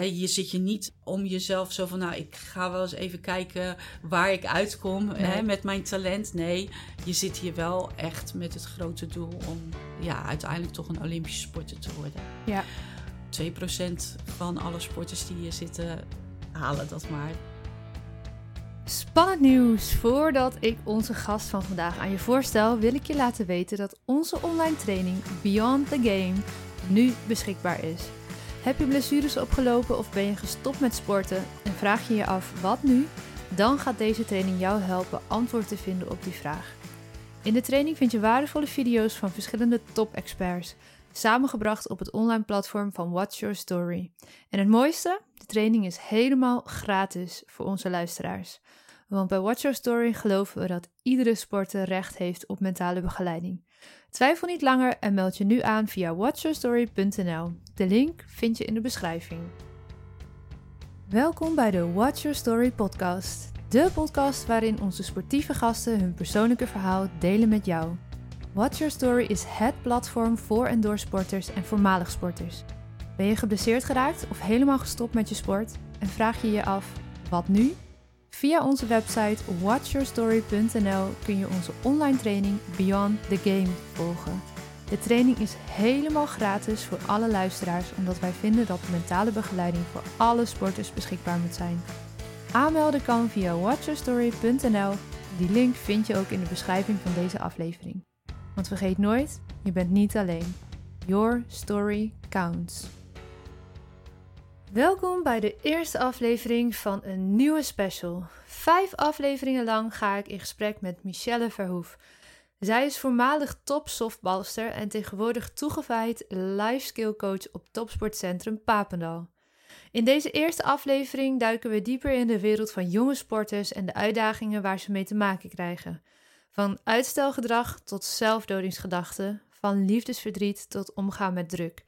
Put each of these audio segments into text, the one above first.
je zit je niet om jezelf zo van, nou, ik ga wel eens even kijken waar ik uitkom hè, met mijn talent. Nee, je zit hier wel echt met het grote doel om ja, uiteindelijk toch een Olympische sporter te worden. Ja. 2% van alle sporters die hier zitten halen dat maar. Spannend nieuws! Voordat ik onze gast van vandaag aan je voorstel, wil ik je laten weten dat onze online training Beyond the Game nu beschikbaar is. Heb je blessures opgelopen of ben je gestopt met sporten en vraag je je af wat nu? Dan gaat deze training jou helpen antwoord te vinden op die vraag. In de training vind je waardevolle video's van verschillende top-experts, samengebracht op het online platform van Watch Your Story. En het mooiste? De training is helemaal gratis voor onze luisteraars. Want bij Watch Your Story geloven we dat iedere sporter recht heeft op mentale begeleiding. Twijfel niet langer en meld je nu aan via watchyourstory.nl. De link vind je in de beschrijving. Welkom bij de Watch Your Story podcast. De podcast waarin onze sportieve gasten hun persoonlijke verhaal delen met jou. Watch Your Story is het platform voor en door sporters en voormalig sporters. Ben je geblesseerd geraakt of helemaal gestopt met je sport en vraag je je af: wat nu? Via onze website watchyourstory.nl kun je onze online training Beyond the Game volgen. De training is helemaal gratis voor alle luisteraars, omdat wij vinden dat mentale begeleiding voor alle sporters beschikbaar moet zijn. Aanmelden kan via watchyourstory.nl. Die link vind je ook in de beschrijving van deze aflevering. Want vergeet nooit, je bent niet alleen. Your story counts. Welkom bij de eerste aflevering van een nieuwe special. Vijf afleveringen lang ga ik in gesprek met Michelle Verhoef. Zij is voormalig top softbalster en tegenwoordig toegewijd life skill coach op Topsportcentrum Papendal. In deze eerste aflevering duiken we dieper in de wereld van jonge sporters en de uitdagingen waar ze mee te maken krijgen. Van uitstelgedrag tot zelfdodingsgedachten, van liefdesverdriet tot omgaan met druk.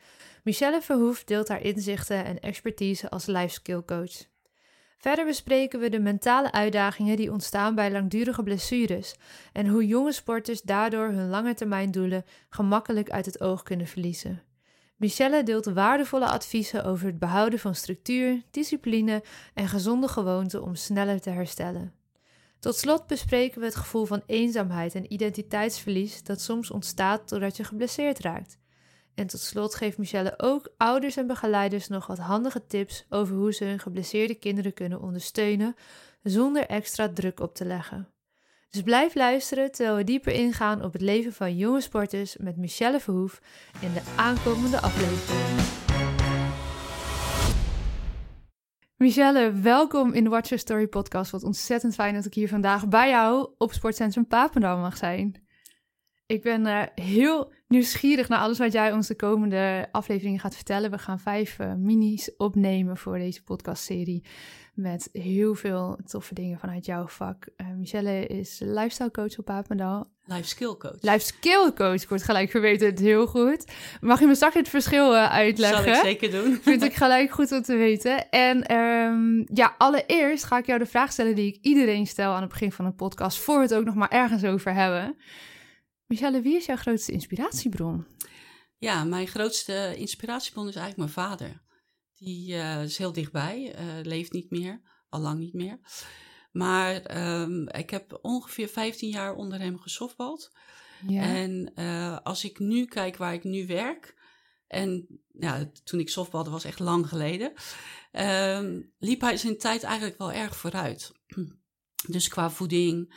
Michelle Verhoef deelt haar inzichten en expertise als life skill coach. Verder bespreken we de mentale uitdagingen die ontstaan bij langdurige blessures en hoe jonge sporters daardoor hun langetermijndoelen gemakkelijk uit het oog kunnen verliezen. Michelle deelt waardevolle adviezen over het behouden van structuur, discipline en gezonde gewoonten om sneller te herstellen. Tot slot bespreken we het gevoel van eenzaamheid en identiteitsverlies dat soms ontstaat doordat je geblesseerd raakt. En tot slot geeft Michelle ook ouders en begeleiders nog wat handige tips over hoe ze hun geblesseerde kinderen kunnen ondersteunen zonder extra druk op te leggen. Dus blijf luisteren terwijl we dieper ingaan op het leven van jonge sporters met Michelle Verhoef in de aankomende aflevering. Michelle, welkom in de Watch Your Story podcast. Wat ontzettend fijn dat ik hier vandaag bij jou op Sportcentrum Papendal mag zijn. Ik ben uh, heel nieuwsgierig naar alles wat jij ons de komende afleveringen gaat vertellen. We gaan vijf uh, minis opnemen voor deze podcastserie. Met heel veel toffe dingen vanuit jouw vak. Uh, Michelle is lifestyle coach op Papendal. Life skill coach. Life skill coach, ik word gelijk verweten, heel goed. Mag je me straks het verschil uitleggen? Zal ik zeker doen. Vind ik gelijk goed om te weten. En um, ja, allereerst ga ik jou de vraag stellen die ik iedereen stel aan het begin van een podcast, voor we het ook nog maar ergens over hebben. Michelle, wie is jouw grootste inspiratiebron? Ja, mijn grootste inspiratiebron is eigenlijk mijn vader. Die uh, is heel dichtbij, uh, leeft niet meer, al lang niet meer. Maar um, ik heb ongeveer 15 jaar onder hem gesoftbald. Ja. En uh, als ik nu kijk waar ik nu werk, en ja, toen ik softbalde was echt lang geleden, um, liep hij zijn tijd eigenlijk wel erg vooruit. Dus qua voeding,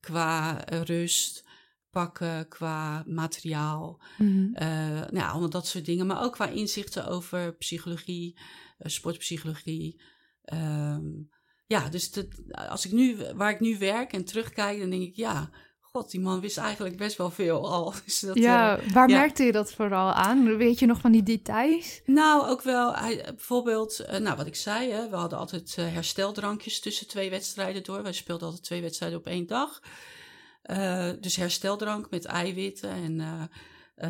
qua rust, pakken, qua materiaal. Uh, nou ja, allemaal dat soort dingen. Maar ook qua inzichten over psychologie, uh, sportpsychologie. Um, ja, dus dat, als ik nu, waar ik nu werk en terugkijk, dan denk ik, ja, god, die man wist eigenlijk best wel veel al. Dus dat, ja, uh, waar ja. merkte je dat vooral aan? Weet je nog van die details? Nou, ook wel, hij, bijvoorbeeld, nou wat ik zei, hè, we hadden altijd hersteldrankjes tussen twee wedstrijden door. Wij speelden altijd twee wedstrijden op één dag. Uh, dus hersteldrank met eiwitten en uh,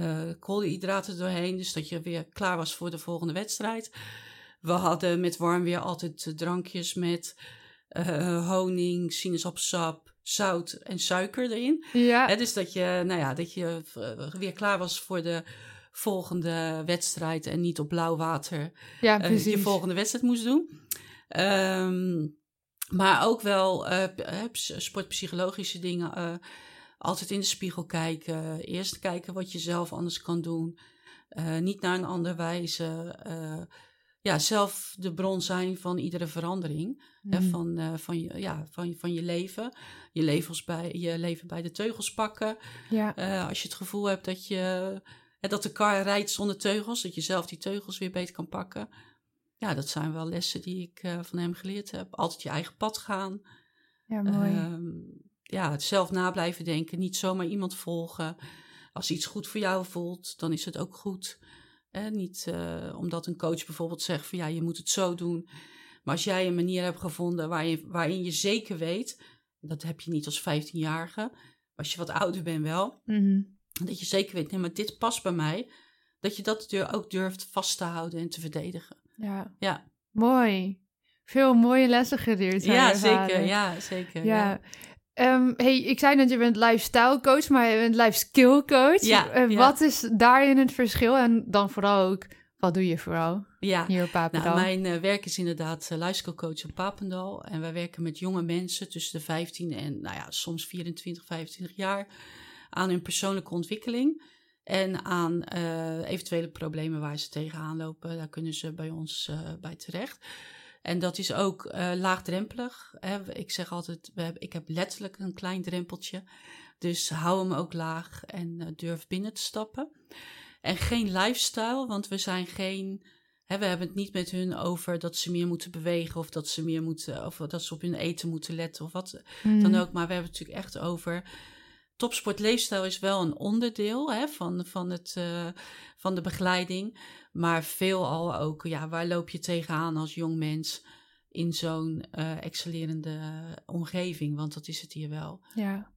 uh, koolhydraten doorheen. Dus dat je weer klaar was voor de volgende wedstrijd. We hadden met warm weer altijd drankjes met honing, sinaasappelsap, zout en suiker erin. Ja. Hè, dus dat je, nou ja, dat je weer klaar was voor de volgende wedstrijd en niet op blauw water Ja, eh, je volgende wedstrijd moest doen. Ehm, maar ook wel eh, eh, ps- sportpsychologische dingen. eh, altijd in de spiegel kijken. Eerst kijken wat je zelf anders kan doen. Niet naar een ander wijzen. Ja, zelf de bron zijn van iedere verandering. Hè, Mm. van, van, je, ja, van, van je leven. Je, levens bij, je leven bij de teugels pakken. Ja, als je het gevoel hebt dat, je, hè, dat de kar rijdt zonder teugels, dat je zelf die teugels weer beter kan pakken. Ja, dat zijn wel lessen die ik eh, van hem geleerd heb. Altijd je eigen pad gaan. ja mooi. Ehm, ja, het zelf na blijven denken. Niet zomaar iemand volgen. Als iets goed voor jou voelt, dan is het ook goed. Hè, niet eh, omdat een coach bijvoorbeeld zegt van ja, je moet het zo doen. Maar als jij een manier hebt gevonden waarin, waarin je zeker weet, dat heb je niet als 15-jarige, als je wat ouder bent wel, Mhm. dat je zeker weet, nee, maar dit past bij mij. Dat je dat ook durft vast te houden en te verdedigen. Ja, Ja, mooi. Veel mooie lessen geleerd. ja zeker. Ja, zeker. Ja. Ehm, hey, ik zei net, je bent lifestyle coach, maar je bent life skill coach. Ja, Eh, ja. Wat is daarin het verschil? En dan vooral ook, wat doe je vooral ja. hier op Papendal? Nou, mijn eh, werk is inderdaad uh, lifestyle-coach op Papendal. En wij werken met jonge mensen tussen de 15 en nou ja, soms 24, 25 jaar aan hun persoonlijke ontwikkeling. En aan eh, eventuele problemen waar ze tegenaan lopen. Daar kunnen ze bij ons eh, bij terecht. En dat is ook eh, laagdrempelig. Hè. Ik zeg altijd, we hebben, ik heb letterlijk een klein drempeltje. Dus hou hem ook laag en durf binnen te stappen. En geen lifestyle, want we zijn geen Hè, we hebben het niet met hun over dat ze meer moeten bewegen of dat ze meer moeten of dat ze op hun eten moeten letten of wat Mhm. dan ook. Maar we hebben het natuurlijk echt over. Topsportleefstijl is wel een onderdeel hè, van, van, het, eh, van de begeleiding. Maar veelal ook, ja, waar loop je tegenaan als jong mens in zo'n eh, excellerende omgeving? Want dat is het hier wel. Ja.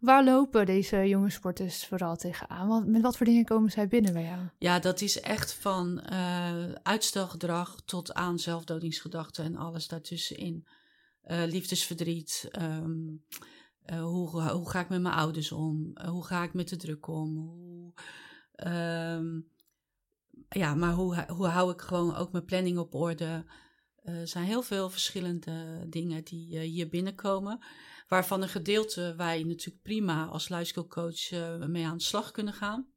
Waar lopen deze jonge sporters vooral tegenaan? Want met wat voor dingen komen zij binnen bij jou? Ja, dat is echt van eh, uitstelgedrag tot aan zelfdodingsgedachten en alles daartussenin. Liefdesverdriet. ehm, eh, hoe, hoe ga ik met mijn ouders om? Eh, hoe ga ik met de druk om? Hoe, ehm, ja, maar hoe, hoe hou ik gewoon ook mijn planning op orde? Eh, Er zijn heel veel verschillende dingen die hier binnenkomen. Waarvan een gedeelte wij natuurlijk prima als lifestyle-coach eh, mee aan de slag kunnen gaan.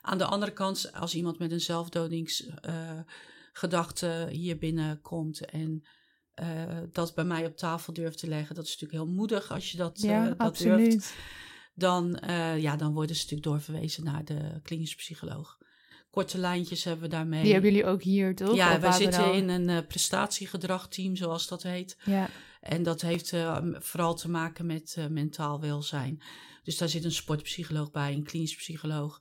Aan de andere kant, als iemand met een zelfdodingsgedachte hier binnenkomt en eh, dat bij mij op tafel durft te leggen, dat is natuurlijk heel moedig als je dat, ja, dat absoluut. durft. Dan, eh, ja, dan worden ze natuurlijk doorverwezen naar de klinische psycholoog. Korte lijntjes hebben we daarmee. Die hebben jullie ook hier, toch? ja, wij zitten in een uh, prestatiegedragteam, zoals dat heet. Ja, En dat heeft uh, vooral te maken met uh, mentaal welzijn. Dus daar zit een sportpsycholoog bij, een klinisch psycholoog.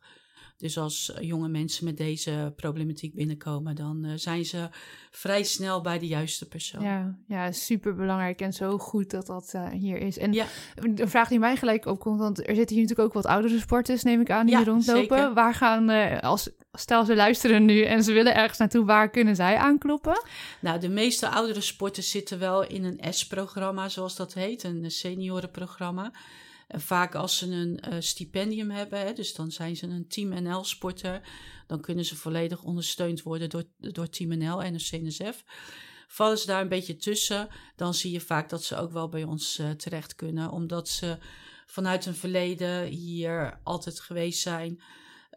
Dus als jonge mensen met deze problematiek binnenkomen, dan uh, zijn ze vrij snel bij de juiste persoon. ja, ja super belangrijk en zo goed dat dat uh, hier is. En Ja. een vraag die mij gelijk opkomt, want er zitten hier natuurlijk ook wat oudere sporters, neem ik aan, die Ja, rondlopen. zeker. Waar gaan, uh, als, stel ze luisteren nu en ze willen ergens naartoe, waar kunnen zij aankloppen? Nou, de meeste oudere sporters zitten wel in een S-programma, zoals dat heet, een seniorenprogramma. En vaak als ze een uh, stipendium hebben, hè, dus dan zijn ze een Team NL-sporter, dan kunnen ze volledig ondersteund worden door, door Team NL en de CNSF. Vallen ze daar een beetje tussen, dan zie je vaak dat ze ook wel bij ons uh, terecht kunnen, omdat ze vanuit een verleden hier altijd geweest zijn.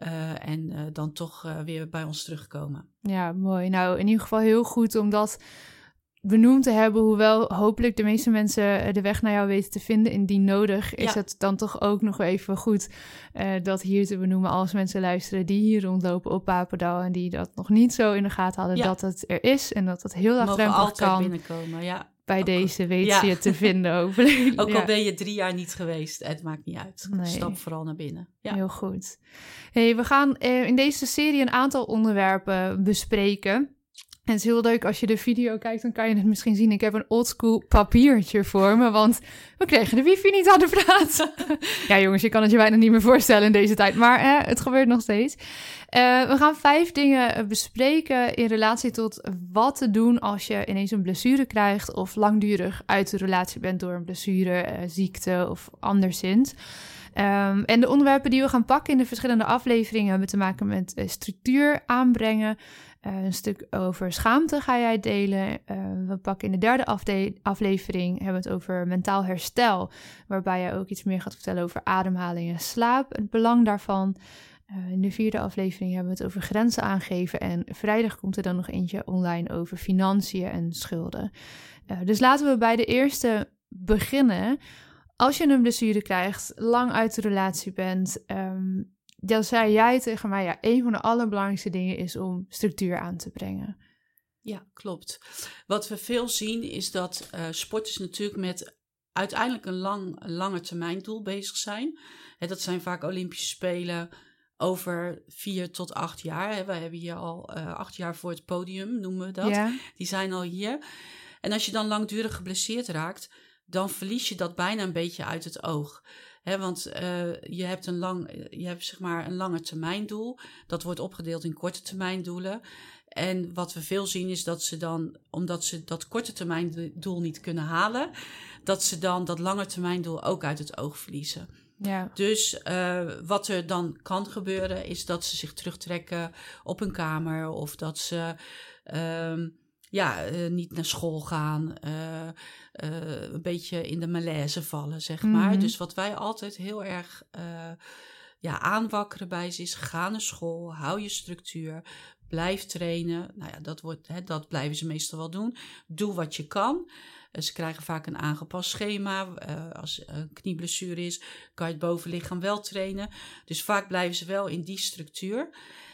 Uh, en dan toch weer bij ons terugkomen. Ja, mooi. Nou, in ieder geval heel goed om dat benoemd te hebben. Hoewel hopelijk de meeste mensen de weg naar jou weten te vinden. Indien nodig is Ja. het dan toch ook nog even goed dat hier te benoemen. Als mensen luisteren die hier rondlopen op Papendal. En die dat nog niet zo in de gaten hadden Ja. dat het er is. En dat het heel laagdrempelig kan. binnenkomen, ja. Bij Ook- deze weet ja. je te vinden hopelijk. Ook al ben je drie jaar niet geweest, het maakt niet uit. Nee. Stap vooral naar binnen. Ja. Heel goed. Hey, we gaan eh, in deze serie een aantal onderwerpen bespreken. En het is heel leuk als je de video kijkt, dan kan je het misschien zien. Ik heb een oldschool papiertje voor me, want we kregen de wifi niet aan de praat. ja jongens, je kan het je bijna niet meer voorstellen in deze tijd, maar eh, het gebeurt nog steeds. Eh, we gaan vijf dingen bespreken in relatie tot wat te doen als je ineens een blessure krijgt of langdurig uit de relatie bent door een blessure, eh, ziekte of anderszins. Ehm, en de onderwerpen die we gaan pakken in de verschillende afleveringen hebben te maken met uh, structuur aanbrengen. Uh, een stuk over schaamte ga jij delen. Uh, we pakken in de derde aflevering hebben we het over mentaal herstel, waarbij jij ook iets meer gaat vertellen over ademhaling en slaap, het belang daarvan. in de vierde aflevering hebben we het over grenzen aangeven en vrijdag komt er dan nog eentje online over financiën en schulden. dus laten we bij de eerste beginnen. Als je een blessure krijgt, lang uit de relatie bent, ehm, dan zei jij tegen mij, ja, een van de allerbelangrijkste dingen is om structuur aan te brengen. Ja, klopt. Wat we veel zien is dat uh, sporters natuurlijk met uiteindelijk een lang, lange termijn doel bezig zijn. dat zijn vaak Olympische Spelen over vier tot acht jaar. We hebben hier al uh, acht jaar voor het podium, noemen we dat. Die zijn al hier. En als je dan langdurig geblesseerd raakt, dan verlies je dat bijna een beetje uit het oog. He, want uh, je hebt, een, lang, je hebt zeg maar een lange termijn doel. Dat wordt opgedeeld in korte termijn doelen. En wat we veel zien is dat ze dan, omdat ze dat korte termijn doel niet kunnen halen, dat ze dan dat lange termijn doel ook uit het oog verliezen. Ja. Dus uh, wat er dan kan gebeuren is dat ze zich terugtrekken op een kamer of dat ze uh, ja, uh, niet naar school gaan, uh, uh, een beetje in de malaise vallen, zeg maar. Mhm. Dus wat wij altijd heel erg ja, aanwakkeren bij ze is: ga naar school, hou je structuur, blijf trainen. Nou ja, dat, wordt, hè, dat blijven ze meestal wel doen. Doe wat je kan. Ze krijgen vaak een aangepast schema. als een knieblessure is, kan je het bovenlichaam wel trainen. Dus vaak blijven ze wel in die structuur.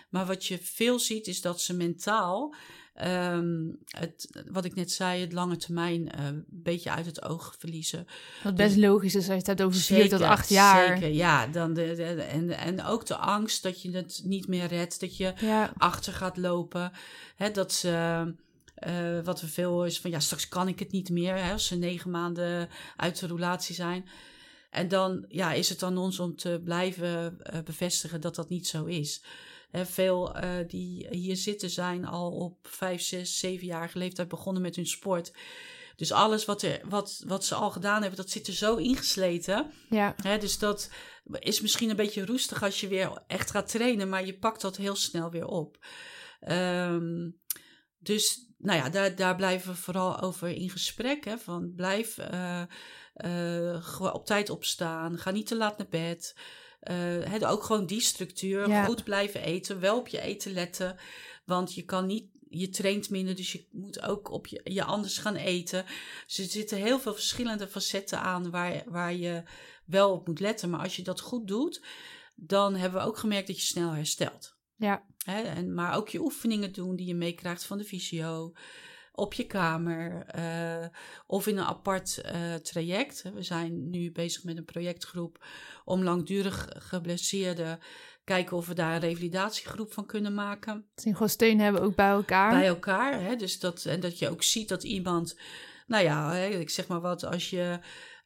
Maar wat je veel ziet, is dat ze mentaal um, het, wat ik net zei, het lange termijn uh, een beetje uit het oog verliezen. Wat best dus, logisch is als je het hebt over vier tot acht jaar. Zeker, ja. Dan de, de, en, en ook de angst dat je het niet meer redt, dat je ja. achter gaat lopen. Hè, dat ze... Uh, wat we veel is van ja, straks kan ik het niet meer hè, als ze negen maanden uit de relatie zijn. En dan ja, is het aan ons om te blijven uh, bevestigen dat dat niet zo is veel uh, die hier zitten zijn al op vijf, zes, zevenjarige leeftijd begonnen met hun sport. Dus alles wat, er, wat, wat ze al gedaan hebben, dat zit er zo ingesleten. Ja. Hè, dus dat is misschien een beetje roestig als je weer echt gaat trainen, maar je pakt dat heel snel weer op. Um, dus nou ja, daar, daar blijven we vooral over in gesprek. Hè, van blijf uh, uh, op tijd opstaan, ga niet te laat naar bed. Uh, ook gewoon die structuur. Goed blijven eten, wel op je eten letten. Want je kan niet, je traint minder, dus je moet ook op je, je anders gaan eten. Dus er zitten heel veel verschillende facetten aan waar, waar je wel op moet letten. Maar als je dat goed doet, dan hebben we ook gemerkt dat je snel herstelt. Ja. en, maar ook je oefeningen doen die je meekrijgt van de fysio op je kamer uh, of in een apart uh, traject. We zijn nu bezig met een projectgroep om langdurig geblesseerden kijken of we daar een revalidatiegroep van kunnen maken. Dat gewoon steun hebben ook bij elkaar. Bij elkaar, hè? Dus dat, en dat je ook ziet dat iemand, nou ja, ik zeg maar wat, als je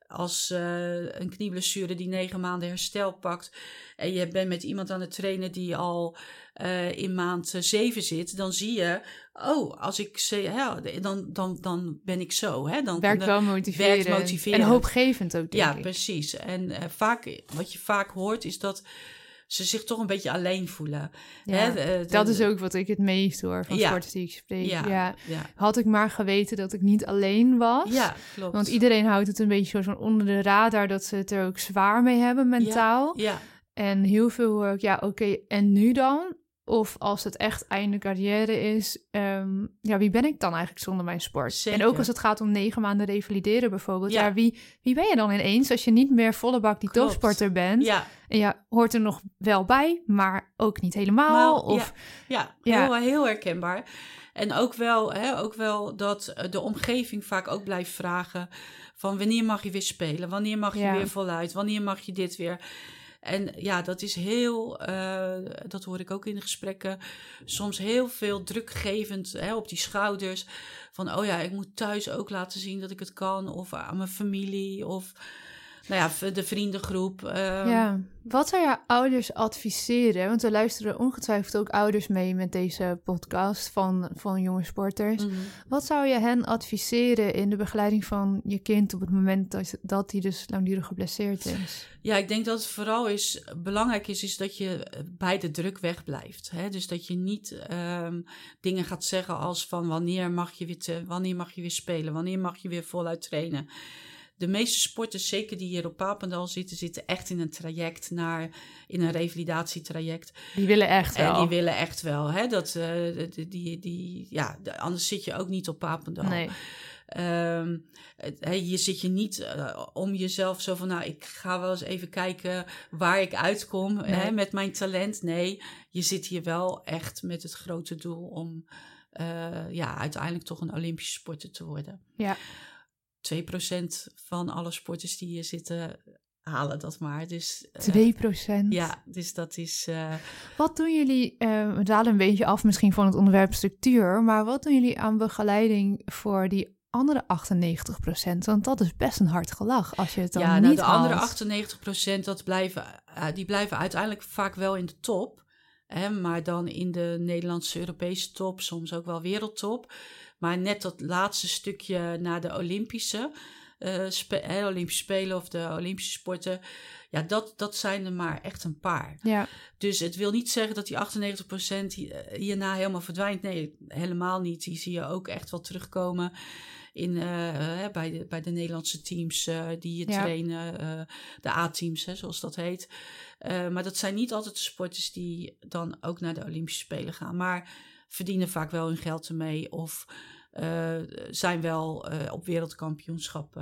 als uh, een knieblessure die negen maanden herstel pakt en je bent met iemand aan het trainen die al uh, in maand zeven zit, dan zie je, oh, als ik ze, ja, dan, dan, dan ben ik zo. Hè? Dan, werkt wel motiverend. Werkt motiverend. En hoopgevend ook, denk Ja, precies. En uh, vaak, wat je vaak hoort, is dat ze zich toch een beetje alleen voelen. Ja, Hè? dat is ook wat ik het meest hoor van ja, sporters die ik spreek. Ja, ja, Had ik maar geweten dat ik niet alleen was. Ja, klopt. Want iedereen houdt het een beetje zo van onder de radar dat ze het er ook zwaar mee hebben mentaal. Ja. En heel veel hoor ik, ja, oké, en nu dan? Of als het echt einde carrière is, ehm, ja, wie ben ik dan eigenlijk zonder mijn sport? Zeker. En ook als het gaat om negen maanden revalideren bijvoorbeeld. Ja, wie, wie ben je dan ineens als je niet meer volle bak die Klopt. topsporter bent? Ja. En ja, hoort er nog wel bij, maar ook niet helemaal. of, ja, ja, Heel, heel herkenbaar. En ook wel, hè, ook wel dat eh, de omgeving vaak ook blijft vragen van wanneer mag je weer spelen? Wanneer mag je weer voluit? Wanneer mag je dit weer? En ja, dat is heel, uh, dat hoor ik ook in de gesprekken, soms heel veel drukgevend hè, op die schouders. Van, oh ja, ik moet thuis ook laten zien dat ik het kan. Of aan mijn familie. Of, nou ja, de vriendengroep. ehm, ja. Wat zou je ouders adviseren? Want er luisteren ongetwijfeld ook ouders mee met deze podcast van, van jonge sporters. mhm. Wat zou je hen adviseren in de begeleiding van je kind op het moment dat, dat hij dus langdurig geblesseerd is? Ja, ik denk dat het vooral is, belangrijk is, is dat je eh, bij de druk wegblijft. Hè? Dus dat je niet ehm, dingen gaat zeggen als van wanneer mag, je weer te- wanneer mag je weer spelen, wanneer mag je weer voluit trainen. De meeste sporters, zeker die hier op Papendal zitten, zitten echt in een traject naar, in een revalidatietraject. Die willen echt wel. En die willen echt wel, hè, dat, eh, die, die, die, ja, de- anders zit je ook niet op Papendal. Nee. Hier zit je niet eh, om jezelf zo van, nou, ik ga wel eens even kijken waar ik uitkom hè, met mijn talent. Nee, je zit hier wel echt met het grote doel om eh, ja, uiteindelijk toch een Olympische sporter te worden. Ja. 2% van alle sporters die hier zitten halen dat maar. Dus, eh, 2 procent. ja, dus dat is. eh, Wat doen jullie, eh, we dalen een beetje af misschien van het onderwerp structuur, maar wat doen jullie aan begeleiding voor die andere 98 procent? Want dat is best een hard gelach als je het dan ja, niet nou, de haalt. andere 98% dat blijven, eh, die blijven uiteindelijk vaak wel in de top. Hè, maar dan in de Nederlandse Europese top, soms ook wel wereldtop. Maar net dat laatste stukje naar de Olympische, eh, spe- Olympische Spelen of de Olympische sporten. Ja, dat, dat zijn er maar echt een paar. Ja, Dus het wil niet zeggen dat die 98% hi- eh, hierna helemaal verdwijnt. Nee, helemaal niet. Die zie je ook echt wel terugkomen in, eh, eh, bij, de, bij de Nederlandse teams die je Ja. trainen. de A-teams, zoals dat heet. Maar dat zijn niet altijd de sporters die dan ook naar de Olympische Spelen gaan. Maar verdienen vaak wel hun geld ermee. Of eh, zijn wel eh, op wereldkampioenschap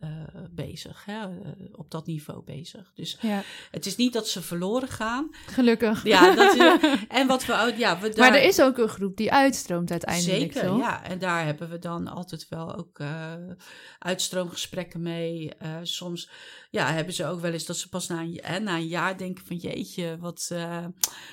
eh, bezig. Hè, eh, op dat niveau bezig. Dus ja. het is niet dat ze verloren gaan. gelukkig. Ja, dat is, en wat we ja, we daar, Maar er is ook een groep die uitstroomt uiteindelijk, zeker, toch? ja, en daar hebben we dan altijd wel ook eh, uitstroomgesprekken mee. Soms, ja, hebben ze ook wel eens dat ze pas na een, hè, na een jaar denken van jeetje, wat.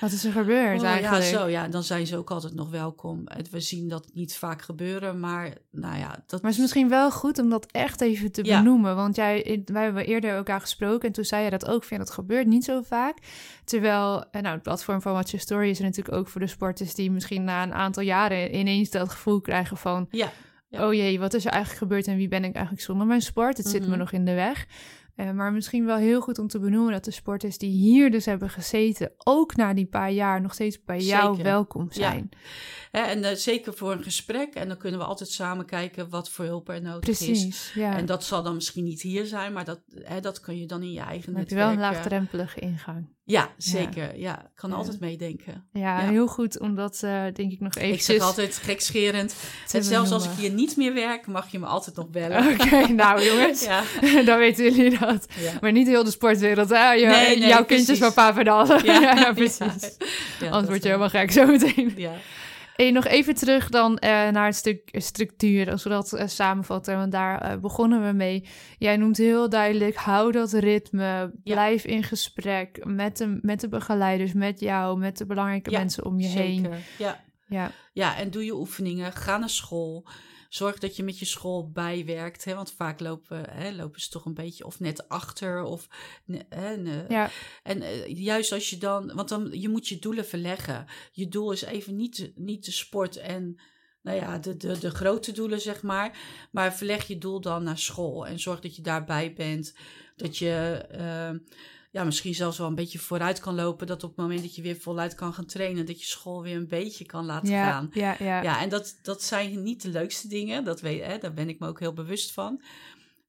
Wat is er gebeurd oh, eigenlijk? Ja, zo, ja, dan zijn ze ook altijd nog welkom. We zien dat niet vaak gebeuren, maar nou ja, dat Maar het is misschien wel goed om dat echt even te Ja. Benoemen. Want jij, wij hebben eerder elkaar gesproken en toen zei je dat ook. Vind dat gebeurt niet zo vaak. Terwijl, eh, nou, het platform van Watch Your Story is er natuurlijk ook voor de sporters die misschien na een aantal jaren ineens dat gevoel krijgen van... Ja, Ja. oh jee, wat is er eigenlijk gebeurd en wie ben ik eigenlijk zonder mijn sport? Het zit me Mhm. nog in de weg. Eh, maar misschien wel heel goed om te benoemen dat de sporters die hier dus hebben gezeten... ook na die paar jaar nog steeds bij jou welkom Ja. zijn. Hè, en eh, zeker voor een gesprek. En dan kunnen we altijd samen kijken wat voor hulp er nodig is. Precies, ja. En dat zal dan misschien niet hier zijn, maar dat, hè, dat kun je dan in je eigen Dan heb je netwerk. wel een eh, laagdrempelige ingang. Ja, zeker. Ja, kan Ja. altijd meedenken. Ja, Ja. heel goed om dat eh, denk ik nog Ik even zeg altijd gekscherend. En zelfs als ik hier niet meer werk, mag je me altijd nog bellen. Oké, nou jongens, Ja, dan weten jullie dat. Maar niet heel de sportwereld, hè? Je, Nee, nee, jouw kindjes van Papendal. Ja, Ja, ja, precies. Anders word je wel. helemaal gek zo meteen. Ja. Hey, nog even terug dan eh, naar het stuk structuur, als we dat eh, samenvatten. Want daar eh, begonnen we mee. Jij noemt heel duidelijk, hou dat ritme. Blijf in gesprek met de, met de begeleiders, met jou, met de belangrijke Ja, mensen om je heen. Zeker. Ja. Ja, ja, en doe je oefeningen. Ga naar school. Zorg dat je met je school bijwerkt. Hè, want vaak lopen, hè, lopen ze toch een beetje of net achter. Of, ja, En eh, juist als je dan, want dan je moet je doelen verleggen. Je doel is even niet, niet de sport en nou ja, de, de, de grote doelen, zeg maar. Maar verleg je doel dan naar school en zorg dat je daarbij bent. Dat je eh, ja, misschien zelfs wel een beetje vooruit kan lopen. Dat op het moment dat je weer voluit kan gaan trainen, dat je school weer een beetje kan laten ja, gaan. ja, ja. Ja, en dat, dat zijn niet de leukste dingen. Dat weet, hè, daar ben ik me ook heel bewust van.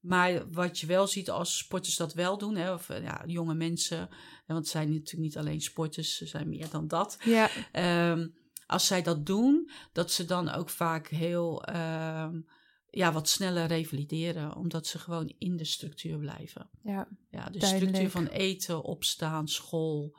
Maar wat je wel ziet als sporters dat wel doen, hè, of eh, ja, jonge mensen, want het zijn natuurlijk niet alleen sporters, ze zijn meer dan dat. ja. Ehm, als zij dat doen, dat ze dan ook vaak heel ehm, ja, wat sneller revalideren, omdat ze gewoon in de structuur blijven. ja. Ja, de Duidelijk. structuur van eten, opstaan, school.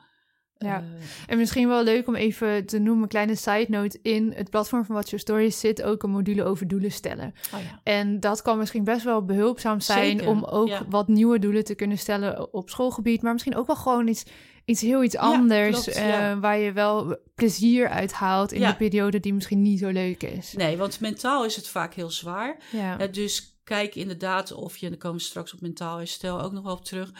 Ja. eh, En misschien wel leuk om even te noemen, een kleine side note. In het platform van Watch Your Stories zit ook een module over doelen stellen. oh ja. En dat kan misschien best wel behulpzaam zijn Zeker, om ook ja. wat nieuwe doelen te kunnen stellen op schoolgebied. Maar misschien ook wel gewoon iets, iets heel iets anders. klopt, eh. Waar je wel plezier uit haalt in Ja. de periode die misschien niet zo leuk is. Nee, want mentaal is het vaak heel zwaar. Ja, dus kijk inderdaad of je, en dan komen we straks op mentaal herstel ook nog wel op terug,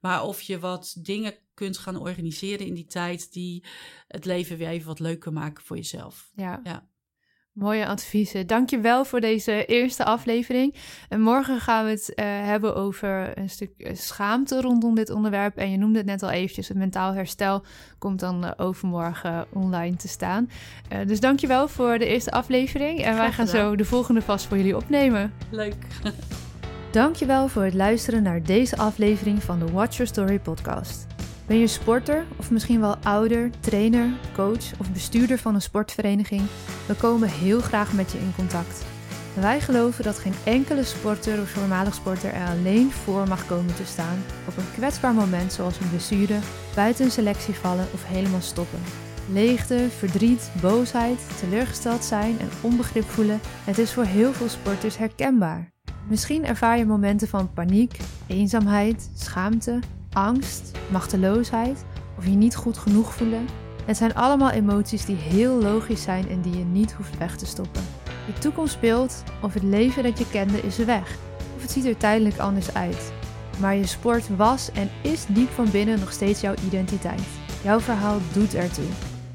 maar of je wat dingen kunt gaan organiseren in die tijd die het leven weer even wat leuker maken voor jezelf. Ja. Ja. Mooie adviezen. Dankjewel voor deze eerste aflevering. En morgen gaan we het eh, hebben over een stuk eh, schaamte rondom dit onderwerp. En je noemde het net al eventjes, het mentaal herstel komt dan eh, overmorgen online te staan. Uh, dus dankjewel voor de eerste aflevering. En wij gaan zo de volgende vast voor jullie opnemen. Leuk. Dankjewel voor het luisteren naar deze aflevering van de Watch Your Story podcast. Ben je sporter of misschien wel ouder, trainer, coach of bestuurder van een sportvereniging? We komen heel graag met je in contact. Wij geloven dat geen enkele sporter of voormalig sporter er alleen voor mag komen te staan op een kwetsbaar moment zoals een blessure, buiten een selectie vallen of helemaal stoppen. Leegte, verdriet, boosheid, teleurgesteld zijn en onbegrip voelen, het is voor heel veel sporters herkenbaar. Misschien ervaar je momenten van paniek, eenzaamheid, schaamte angst, machteloosheid of je niet goed genoeg voelen. Het zijn allemaal emoties die heel logisch zijn en die je niet hoeft weg te stoppen. De toekomst speelt of het leven dat je kende is weg, of het ziet er tijdelijk anders uit. Maar je sport was en is diep van binnen nog steeds jouw identiteit. Jouw verhaal doet ertoe.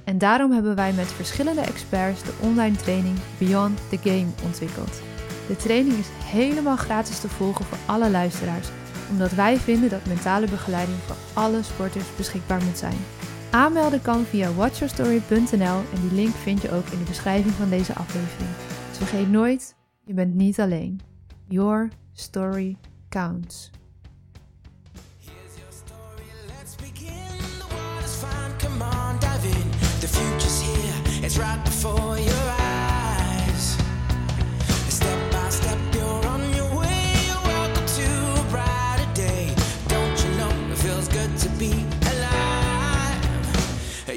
En daarom hebben wij met verschillende experts de online training Beyond the Game ontwikkeld. De training is helemaal gratis te volgen voor alle luisteraars omdat wij vinden dat mentale begeleiding voor alle sporters beschikbaar moet zijn. Aanmelden kan via watchyourstory.nl en die link vind je ook in de beschrijving van deze aflevering. Dus vergeet nooit, je bent niet alleen. Your story counts.